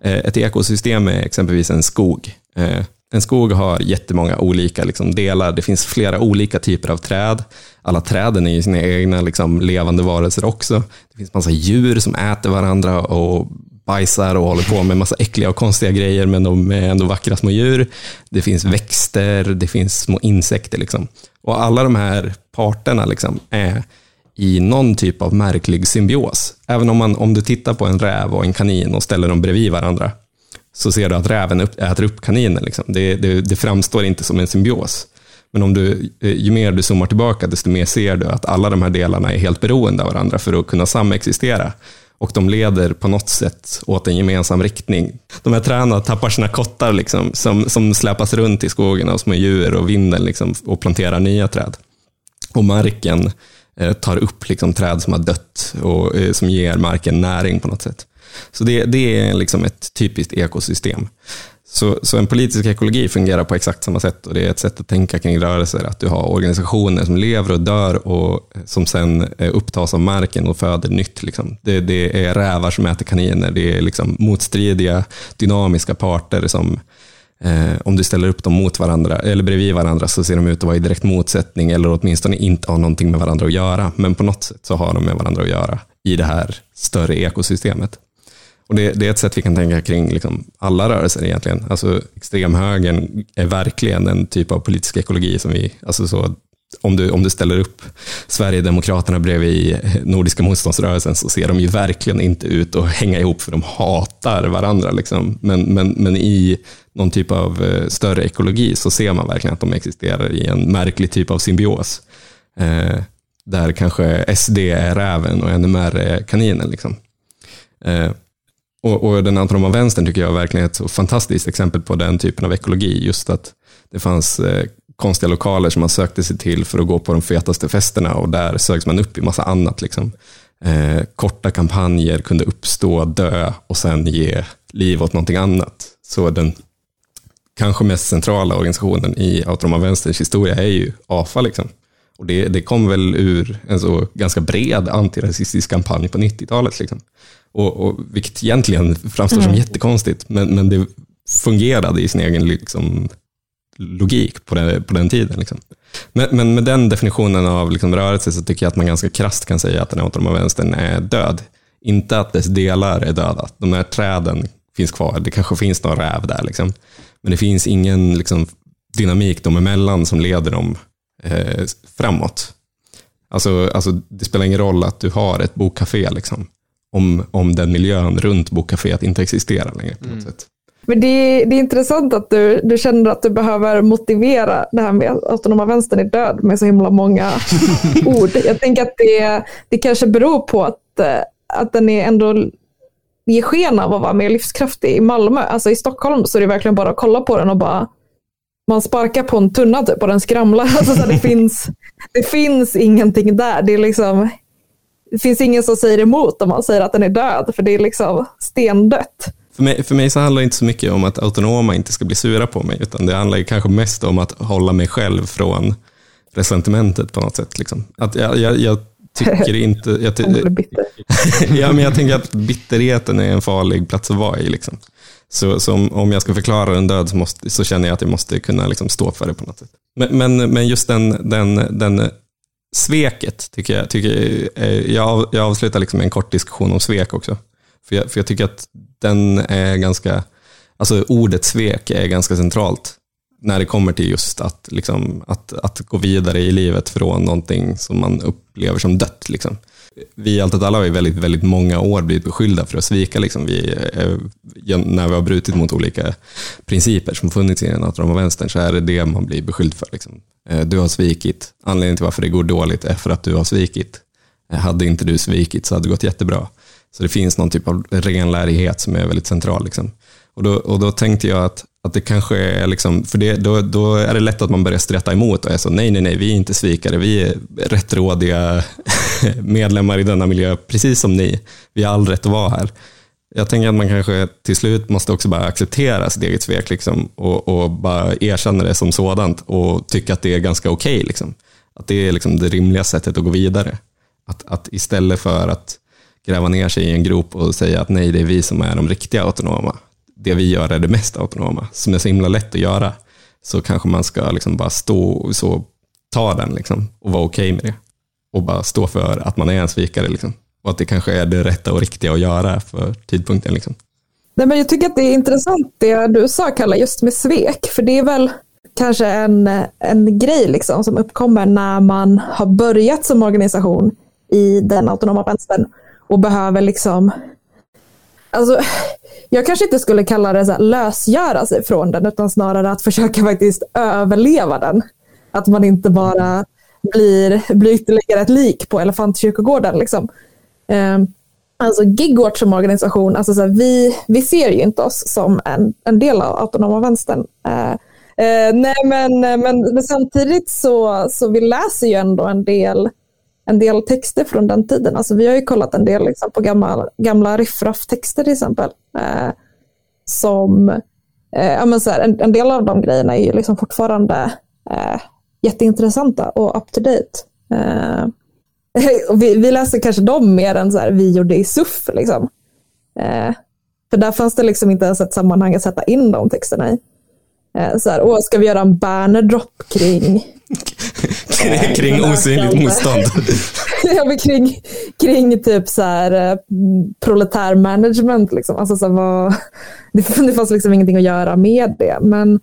eh, ett ekosystem är exempelvis en skog. Eh, en skog har jättemånga olika liksom, delar. Det finns flera olika typer av träd. Alla träden är ju sina egna liksom, levande varelser också. Det finns massa djur som äter varandra och bajsar och håller på med massa äckliga och konstiga grejer, men de är ändå vackra små djur. Det finns växter, det finns små insekter. Liksom. Och alla de här parterna liksom, är i någon typ av märklig symbios. Även om, man, om du tittar på en räv och en kanin och ställer dem bredvid varandra, så ser du att räven upp, äter upp kaninen. Liksom. Det, det, det framstår inte som en symbios. Men om du, ju mer du zoomar tillbaka, desto mer ser du att alla de här delarna är helt beroende av varandra för att kunna samexistera. Och de leder på något sätt åt en gemensam riktning. De här träna tappar sina kottar liksom, som, som släpas runt i skogen av små djur och vinden liksom, och planterar nya träd. Och marken eh, tar upp liksom, träd som har dött och eh, som ger marken näring på något sätt. Så det, det är liksom ett typiskt ekosystem. Så, så en politisk ekologi fungerar på exakt samma sätt och det är ett sätt att tänka kring rörelser, att du har organisationer som lever och dör och som sen eh, upptas av marken och föder nytt. Liksom. Det, det, är rävar som äter kaniner, det är liksom motstridiga dynamiska parter som eh, om du ställer upp dem mot varandra eller bredvid varandra så ser de ut att vara i direkt motsättning eller åtminstone inte ha någonting med varandra att göra. Men på något sätt så har de med varandra att göra i det här större ekosystemet. Och det, det, är ett sätt vi kan tänka kring liksom alla rörelser egentligen. Alltså extremhögern är verkligen en typ av politisk ekologi som vi, alltså så, om du, om du ställer upp Sverigedemokraterna bredvid Nordiska motståndsrörelsen så ser de ju verkligen inte ut att hänga ihop för de hatar varandra. Liksom. Men, men, men i någon typ av eh, större ekologi så ser man verkligen att de existerar i en märklig typ av symbios. Eh, där kanske SD är räven och NMR är kaninen. Liksom. Eh, och, och den autonoma vänstern tycker jag verkligen är ett så fantastiskt exempel på den typen av ekologi. Just att det fanns eh, konstiga lokaler som man sökte sig till för att gå på de fetaste festerna och där sögs man upp i massa annat. Liksom. Eh, korta kampanjer kunde uppstå, dö och sen ge liv åt någonting annat. Så den kanske mest centrala organisationen i autonoma vänsterns historia är ju AFA. Liksom. Och det, det kom väl ur en så ganska bred antirasistisk kampanj på 90-talet. Liksom. Och, och, vilket egentligen framstår som mm. jättekonstigt, men, men det fungerade i sin egen liksom, logik på den, på den tiden. Liksom. Men, men, med den definitionen av liksom, rörelse så tycker jag att man ganska krast kan säga att den autonoma vänstern är död. Inte att dess delar är döda. De här träden finns kvar. Det kanske finns någon räv där. Liksom. Men det finns ingen liksom, dynamik dem emellan som leder dem eh, framåt. Alltså, alltså, det spelar ingen roll att du har ett bokcafé. Liksom om, om den miljön runt bokcaféet inte existerar längre. på något mm. sätt. Men det är, det är intressant att du, du känner att du behöver motivera det här med att autonoma vänstern är död med så himla många ord. Jag tänker att det, det kanske beror på att, eh, att den är ändå ger sken av att vara mer livskraftig i Malmö. Alltså i Stockholm så är det verkligen bara att kolla på den och bara man sparkar på en tunna typ och den skramlar. Alltså, så det, finns, det finns ingenting där. Det är liksom det finns ingen som säger emot om man säger att den är död, för det är liksom stendött. För mig, för mig så handlar det inte så mycket om att autonoma inte ska bli sura på mig, utan det handlar kanske mest om att hålla mig själv från resentimentet på något sätt. Liksom. Att jag, jag, jag tycker inte... Jag, ty, ja, men jag tänker att bitterheten är en farlig plats att vara i. Liksom. Så, så om, om jag ska förklara en död så, måste, så känner jag att jag måste kunna liksom stå för det på något sätt. Men, men, men just den, den, den sveket, tycker jag, tycker jag, eh, jag, jag avslutar liksom med en kort diskussion om svek också. För jag, för jag tycker att den är ganska, alltså ordet svek är ganska centralt när det kommer till just att, liksom, att, att gå vidare i livet från någonting som man upplever som dött. Liksom. Vi i Allt åt alla har i väldigt, väldigt många år blivit beskyllda för att svika. Liksom. Vi, eh, eh, när vi har brutit mot olika principer som funnits i den autonoma vänstern så är det det man blir beskylld för. Liksom. Eh, du har svikit. Anledningen till varför det går dåligt är för att du har svikit. Hade inte du svikit så hade det gått jättebra. Så det finns någon typ av renlärighet som är väldigt central. Liksom. Och, då, och då tänkte jag att, att det kanske är, liksom, för det, då, då är det lätt att man börjar streta emot och är så, nej, nej, nej, vi är inte svikare, vi är rättrådiga medlemmar i denna miljö, precis som ni. Vi har all rätt att vara här. Jag tänker att man kanske till slut måste också bara acceptera sitt eget svek liksom, och, och bara erkänna det som sådant och tycka att det är ganska okej. liksom. Att det är liksom det rimliga sättet att gå vidare. Att, att istället för att gräva ner sig i en grop och säga att nej, det är vi som är de riktiga autonoma. Det vi gör är det mest autonoma, som är så himla lätt att göra. Så kanske man ska liksom bara stå och så ta den liksom, och vara okej med det. Och bara stå för att man är en svikare. Liksom. Och att det kanske är det rätta och riktiga att göra för tidpunkten. Liksom. Nej, men jag tycker att det är intressant det du sa Kalle, just med svek. För det är väl kanske en, en grej liksom, som uppkommer när man har börjat som organisation i den autonoma vänstern och behöver liksom Alltså, jag kanske inte skulle kalla det så här, lösgöra sig från den utan snarare att försöka faktiskt överleva den. Att man inte bara blir, blir ytterligare ett lik på elefantkyrkogården. Liksom. Eh, Alltså Gigwatch som organisation, alltså så här, vi, vi ser ju inte oss som en, en del av autonoma vänstern. Eh, eh, nej men, eh, men, men samtidigt så, så vi läser ju ändå en del, en del texter från den tiden. Alltså vi har ju kollat en del liksom, på gamla, gamla riffraff-texter till exempel. Eh, som, eh, ja, men så här, en, en del av de grejerna är ju liksom fortfarande eh, jätteintressanta och up to date. Eh, och vi, vi läser kanske dem mer än så här, vi gjorde i SUF. Liksom. Eh, för där fanns det liksom inte ens ett sammanhang att sätta in de texterna i. Eh, så här, Åh, ska vi göra en bannerdrop kring, Kring osynligt motstånd. ja, men kring, kring typ så här, eh, proletär management. Liksom. Alltså, så här, vad, det, det fanns liksom ingenting att göra med det. Men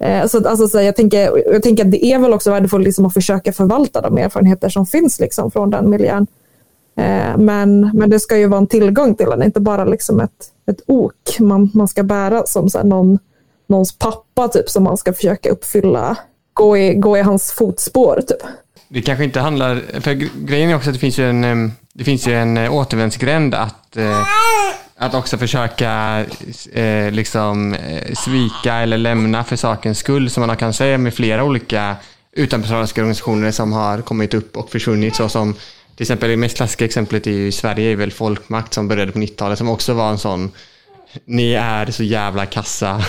eh, så, alltså, så här, jag, tänker, jag tänker att det är väl också värdefullt liksom, att försöka förvalta de erfarenheter som finns liksom, från den miljön. Eh, men, men det ska ju vara en tillgång till den, inte bara liksom ett, ett ok man, man ska bära som så här, någon, någons pappa typ, som man ska försöka uppfylla, gå i, gå i hans fotspår. Typ. Det kanske inte handlar... För gre- grejen är också att det finns ju en, det finns ju en eh, återvändsgränd att, eh, att också försöka eh, liksom svika eller lämna för sakens skull, som man kan säga med flera olika utanförstående organisationer som har kommit upp och försvunnit, så som till exempel det mest klassiska exemplet i i Sverige är väl Folkmakt som började på 90-talet, som också var en sån ni är så jävla kassa.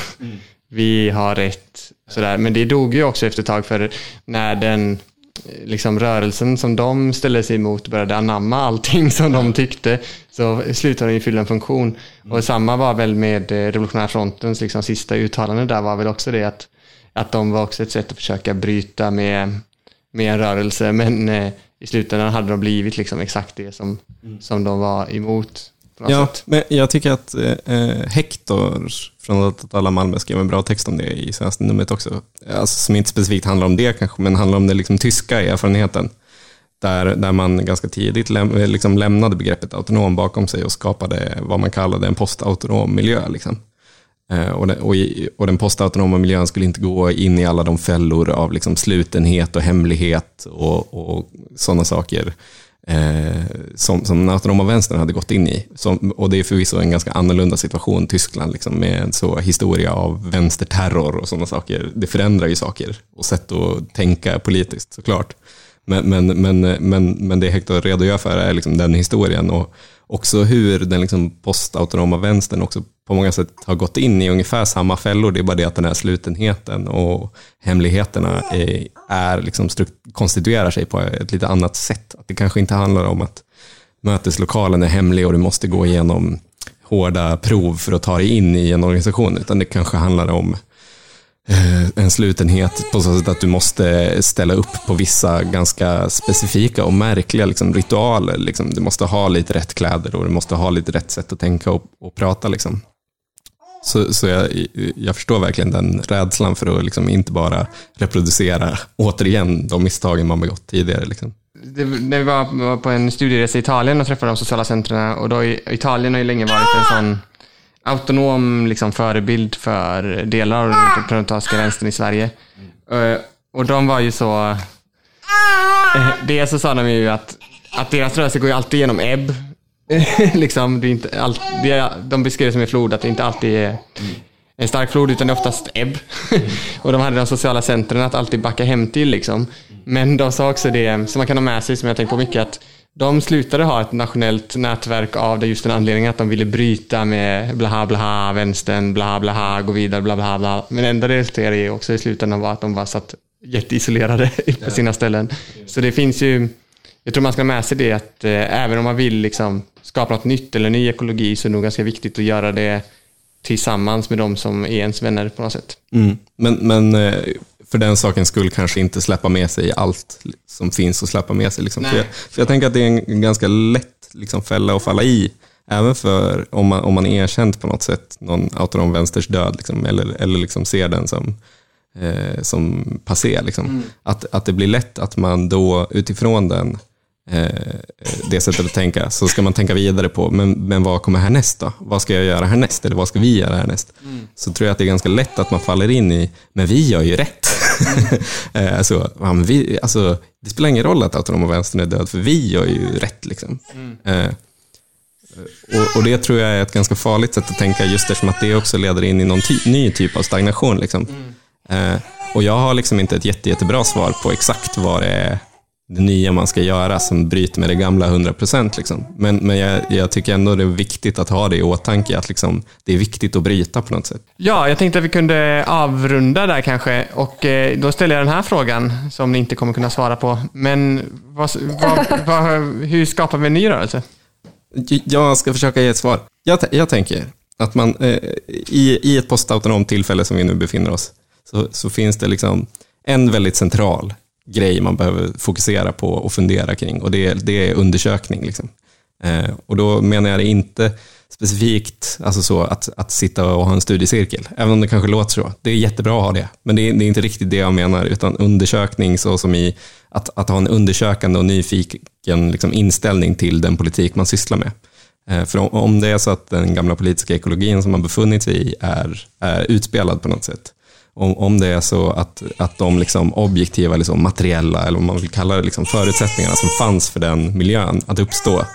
Vi har rätt. Sådär. Men det dog ju också efter ett tag för när den eh, liksom, rörelsen som de ställde sig emot började anamma allting som de tyckte så slutade den ju fylla en funktion. Och samma var väl med eh, Revolutionära frontens liksom, sista uttalande där var väl också det att, att de var också ett sätt att försöka bryta med, med en rörelse men eh, i slutändan hade de blivit liksom exakt det som, som de var emot. Ja, sätt. men jag tycker att eh, Hector från att alla Malmö skrev en bra text om det i senaste numret också. Alltså, som inte specifikt handlar om det kanske, men handlar om den liksom, tyska erfarenheten. Där, där man ganska tidigt läm, liksom, lämnade begreppet autonom bakom sig och skapade vad man kallade en postautonom miljö. Liksom. Eh, och, den, och, i, och den postautonoma miljön skulle inte gå in i alla de fällor av liksom, slutenhet och hemlighet och, och sådana saker eh, som, som den autonoma vänstern hade gått in i. Som, och det är förvisso en ganska annorlunda situation, Tyskland, liksom, med en så historia av vänsterterror och sådana saker. Det förändrar ju saker och sätt att tänka politiskt såklart. Men, men, men, men, men det Hector redogör för är liksom den historien och också hur den liksom postautonoma vänstern också på många sätt har gått in i ungefär samma fällor. Det är bara det att den här slutenheten och hemligheterna är, är liksom konstituerar sig på ett lite annat sätt. Att det kanske inte handlar om att möteslokalen är hemlig och du måste gå igenom hårda prov för att ta dig in i en organisation, utan det kanske handlar om eh, en slutenhet på så sätt att du måste ställa upp på vissa ganska specifika och märkliga liksom, ritualer. Liksom. Du måste ha lite rätt kläder och du måste ha lite rätt sätt att tänka och, och prata. Liksom. Så, så jag, jag, förstår verkligen den rädslan för att liksom inte bara reproducera återigen de misstagen man begått tidigare. Liksom. Det, när vi var på en studieresa i Italien och träffade de sociala centren och då i, Italien har ju länge varit en sån autonom liksom, förebild för delar av den proletariska vänstern i Sverige. Eh, och de var ju så... Eh, Dels så sa de ju att, att deras rörelse går ju alltid genom ebb liksom, det är inte all, det är, de beskrev det som en flod, att det inte alltid är en stark flod utan det är oftast ebb. och de hade de sociala centren att alltid backa hem till. Liksom. Men de sa också det som man kan ha med sig, som jag tänkt på mycket, att de slutade ha ett nationellt nätverk av det just den anledningen att de ville bryta med blaha blaha, vänstern, blaha blaha, gå vidare, blaha blaha. blaha. Men enda det resulterade i också i slutändan var att de var satt jätteisolerade på sina ställen. Så det finns ju, jag tror man ska ha med sig det att eh, även om man vill liksom skapa något nytt eller ny ekologi så är det nog ganska viktigt att göra det tillsammans med de som är ens vänner på något sätt. Mm. Men, men eh, för den sakens skull kanske inte släppa med sig allt som finns att släppa med sig. Liksom. För, jag, för jag tänker att det är en ganska lätt liksom, fälla att falla i, även för om man, om man erkänt på något sätt någon autonom vänsters död, liksom, eller, eller liksom ser den som, eh, som passé. Liksom. Mm. Att, att det blir lätt att man då utifrån den det sättet att tänka, så ska man tänka vidare på, men, men vad kommer härnäst då? Vad ska jag göra härnäst? Eller vad ska vi göra härnäst? Mm. Så tror jag att det är ganska lätt att man faller in i, men vi gör ju rätt. Mm. alltså, ja, vi, alltså, det spelar ingen roll att autonoma vänstern är död, för vi gör ju rätt. Liksom. Mm. Eh, och, och, det tror jag är ett ganska farligt sätt att tänka, just eftersom att det också leder in i någon ty ny typ av stagnation. Liksom. Mm. Eh, och jag har liksom inte ett jätte, jättebra svar på exakt vad det är det nya man ska göra som bryter med det gamla 100%. Liksom. Men, men jag, jag, tycker ändå det är viktigt att ha det i åtanke, att liksom, det är viktigt att bryta på något sätt. Ja, jag tänkte att vi kunde avrunda där kanske och eh, då ställer jag den här frågan som ni inte kommer kunna svara på. Men vad, vad, vad, hur skapar vi en ny rörelse? Jag ska försöka ge ett svar. Jag, jag tänker att man eh, i, i ett postautonomt tillfälle som vi nu befinner oss, så, så finns det liksom en väldigt central grej man behöver fokusera på och fundera kring och det, det är undersökning. Liksom. Eh, och då menar jag det inte specifikt alltså så att, att sitta och ha en studiecirkel, även om det kanske låter så. Det är jättebra att ha det, men det är, det är inte riktigt det jag menar, utan undersökning så som i att, att ha en undersökande och nyfiken liksom, inställning till den politik man sysslar med. Eh, för om, om det är så att den gamla politiska ekologin som man befunnit sig i är, är utspelad på något sätt, om, om det är så att, att de liksom objektiva, liksom materiella, eller vad man vill kalla det, liksom förutsättningarna som fanns för den miljön att uppstå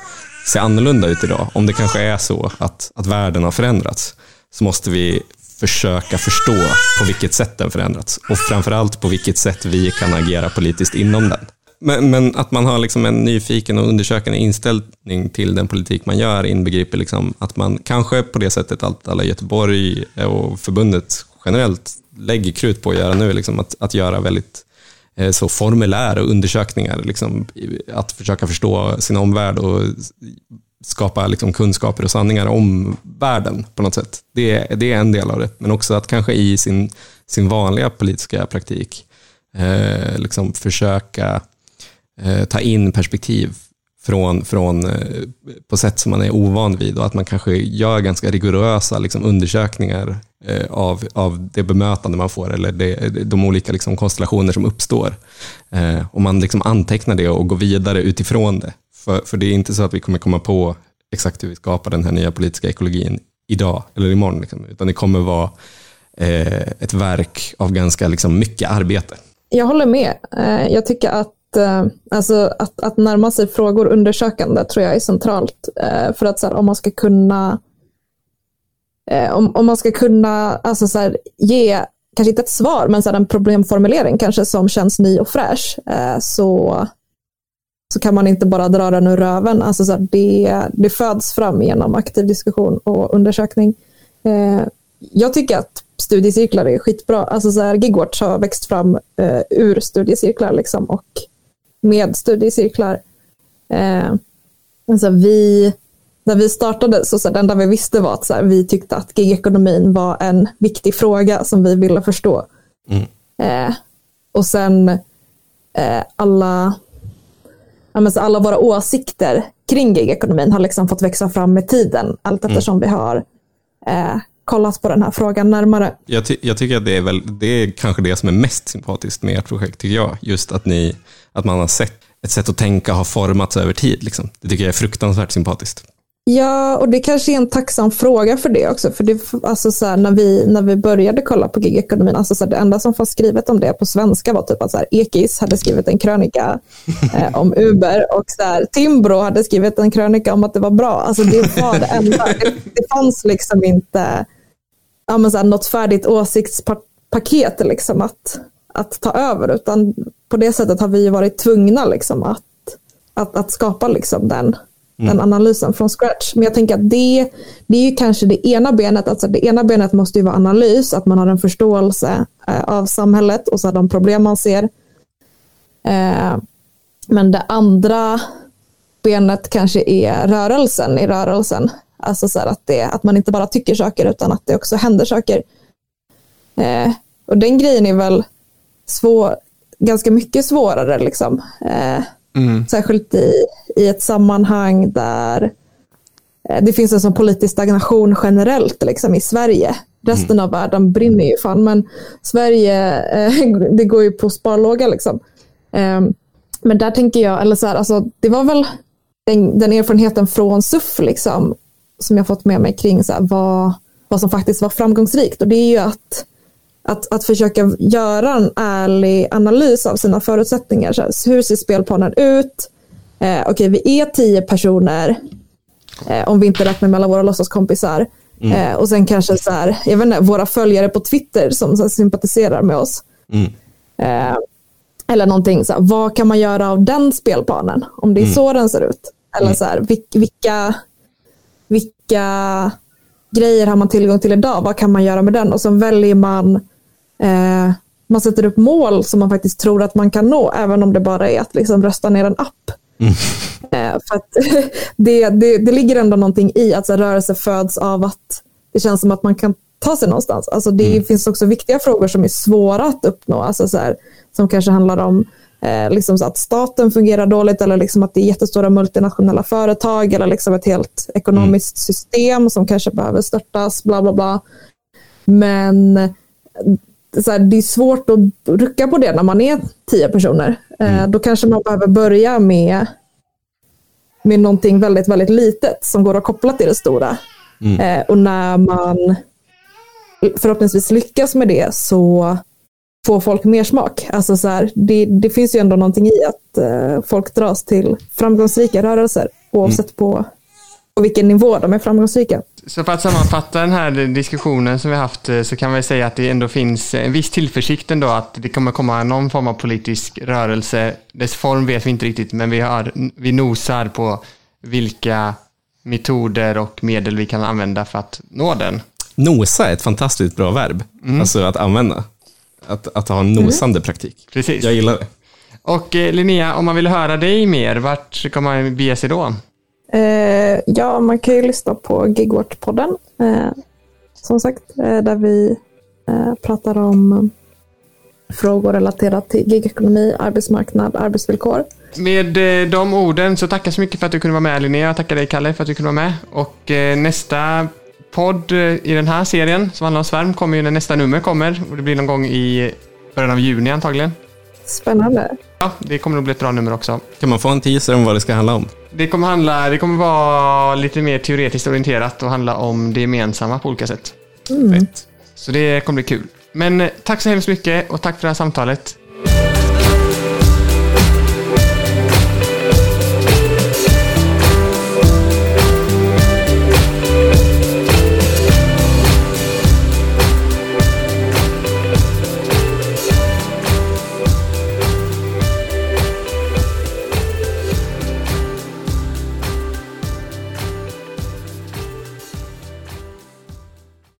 ser annorlunda ut idag. Om det kanske är så att, att världen har förändrats, så måste vi försöka förstå på vilket sätt den förändrats och framförallt på vilket sätt vi kan agera politiskt inom den. Men, men, att man har liksom en nyfiken och undersökande inställning till den politik man gör inbegriper liksom att man kanske på det sättet att alla Göteborg och förbundet generellt lägger krut på att göra nu, liksom, att, att göra väldigt eh, så formulär och undersökningar, liksom, att försöka förstå sin omvärld och skapa liksom, kunskaper och sanningar om världen på något sätt. Det, det är en del av det, men också att kanske i sin, sin vanliga politiska praktik eh, liksom försöka eh, ta in perspektiv från, från, eh, på sätt som man är ovan vid och att man kanske gör ganska rigorösa liksom, undersökningar eh, av, av det bemötande man får eller det, de olika liksom, konstellationer som uppstår. Eh, och man liksom antecknar det och går vidare utifrån det. För, för det är inte så att vi kommer komma på exakt hur vi skapar den här nya politiska ekologin idag eller imorgon, liksom, utan det kommer vara eh, ett verk av ganska liksom, mycket arbete. Jag håller med. Eh, jag tycker att Eh, alltså, att, att närma sig frågor undersökande tror jag är centralt. Eh, för att så här, om man ska kunna eh, om, om man ska kunna alltså, så här, ge kanske inte ett svar, men så här en problemformulering kanske som känns ny och fräsch, eh, så, så kan man inte bara dra den ur röven. Alltså så här, det, det föds fram genom aktiv diskussion och undersökning. Eh, jag tycker att studiecirklar är skitbra. Alltså så här, Gigwatch har växt fram eh, ur studiecirklar liksom, och med studiecirklar. Eh, alltså vi, när vi startade så, så det enda vi visste var att så här, vi tyckte att gigekonomin var en viktig fråga som vi ville förstå. Mm. Eh, och sen eh, alla, ja, men så alla våra åsikter kring gigekonomin har liksom fått växa fram med tiden allt eftersom vi har eh, kollat på den här frågan närmare. Jag, ty jag tycker att det är, väl, det är kanske det som är mest sympatiskt med ert projekt, tycker jag. Just att, ni, att man har sett ett sätt att tänka har formats över tid. Liksom. Det tycker jag är fruktansvärt sympatiskt. Ja, och det kanske är en tacksam fråga för det också. För det, alltså så här, när, vi, när vi började kolla på gigekonomin, alltså så här, det enda som fanns skrivet om det på svenska var typ att så här, Ekis hade skrivit en krönika eh, om Uber och så här, Timbro hade skrivit en krönika om att det var bra. Alltså det var det enda. Det, det fanns liksom inte ja, men så här, något färdigt åsiktspaket liksom, att, att ta över, utan på det sättet har vi varit tvungna liksom, att, att, att skapa liksom, den mm. den analysen från scratch. Men jag tänker att det, det är ju kanske det ena benet. Alltså det ena benet måste ju vara analys, att man har en förståelse eh, av samhället och så de problem man ser. Eh, men det andra benet kanske är rörelsen i rörelsen. Alltså så att, det, att man inte bara tycker saker utan att det också händer saker. Eh, och den grejen är väl svår, ganska mycket svårare. Liksom. Eh, Mm. Särskilt i, i ett sammanhang där eh, det finns en sån politisk stagnation generellt liksom, i Sverige. Resten mm. av världen brinner ju fan, men Sverige, eh, det går ju på sparlåga liksom. Eh, men där tänker jag, eller så här, alltså, det var väl den, den erfarenheten från SUF liksom, som jag fått med mig kring så här, vad, vad som faktiskt var framgångsrikt. Och det är ju att att, att försöka göra en ärlig analys av sina förutsättningar. Så här, hur ser spelplanen ut? Eh, Okej, okay, vi är tio personer, eh, om vi inte räknar med alla våra låtsaskompisar. Mm. Eh, och sen kanske så här, jag vet inte, våra följare på Twitter som här, sympatiserar med oss. Mm. Eh, eller någonting, så här, vad kan man göra av den spelplanen? Om det är mm. så den ser ut. Eller mm. så här, vilka, vilka grejer har man tillgång till idag? Vad kan man göra med den? Och så väljer man eh, man sätter upp mål som man faktiskt tror att man kan nå, även om det bara är att liksom rösta ner en app. Mm. Eh, för det, det, det ligger ändå någonting i att så rörelse föds av att det känns som att man kan ta sig någonstans. Alltså det mm. finns också viktiga frågor som är svåra att uppnå, alltså så här, som kanske handlar om eh, liksom att staten fungerar dåligt eller liksom att det är jättestora multinationella företag eller liksom ett helt ekonomiskt mm. system som kanske behöver störtas, bla bla bla. Men så här, det är svårt att rucka på det när man är tio personer. Eh, mm. då kanske man behöver börja med, med någonting väldigt, väldigt litet som går att koppla till det stora. Mm. Eh, och när man förhoppningsvis lyckas med det så får folk mer smak. Alltså så här, det, det finns ju ändå någonting i att uh, folk dras till framgångsrika rörelser oavsett mm. på, på vilken nivå de är framgångsrika. Så för att sammanfatta den här diskussionen som vi haft eh, så kan vi säga att det ändå finns en viss tillförsikt ändå att det kommer komma någon form av politisk rörelse. Dess form vet vi inte riktigt men vi, har, vi nosar på vilka metoder och medel vi kan använda för att nå den. Nosa är ett fantastiskt bra verb, mm. alltså att använda. Att, att ha en nosande mm. praktik. Precis. Jag gillar det. Och eh, Linnea, om man vill höra dig mer, vart kan man bege sig då? Eh, ja, man kan ju lyssna på Gigwart-podden. Eh, som sagt, eh, där vi pratar om frågor relaterat till gigekonomi, arbetsmarknad, arbetsvillkor. Med de orden så tackar så mycket för att du kunde vara med Linnea. Jag tackar dig Kalle för att du kunde vara med. Och nästa podd i den här serien som handlar om svärm kommer ju när nästa nummer kommer. Och det blir någon gång i början av juni antagligen. Spännande. Ja, det kommer nog bli ett bra nummer också. Kan man få en teaser om vad det ska handla om? Det kommer, handla, det kommer vara lite mer teoretiskt orienterat och handla om det gemensamma på olika sätt. Mm. Så det kommer bli kul. Men eh, tack så hemskt mycket och tack för det här samtalet.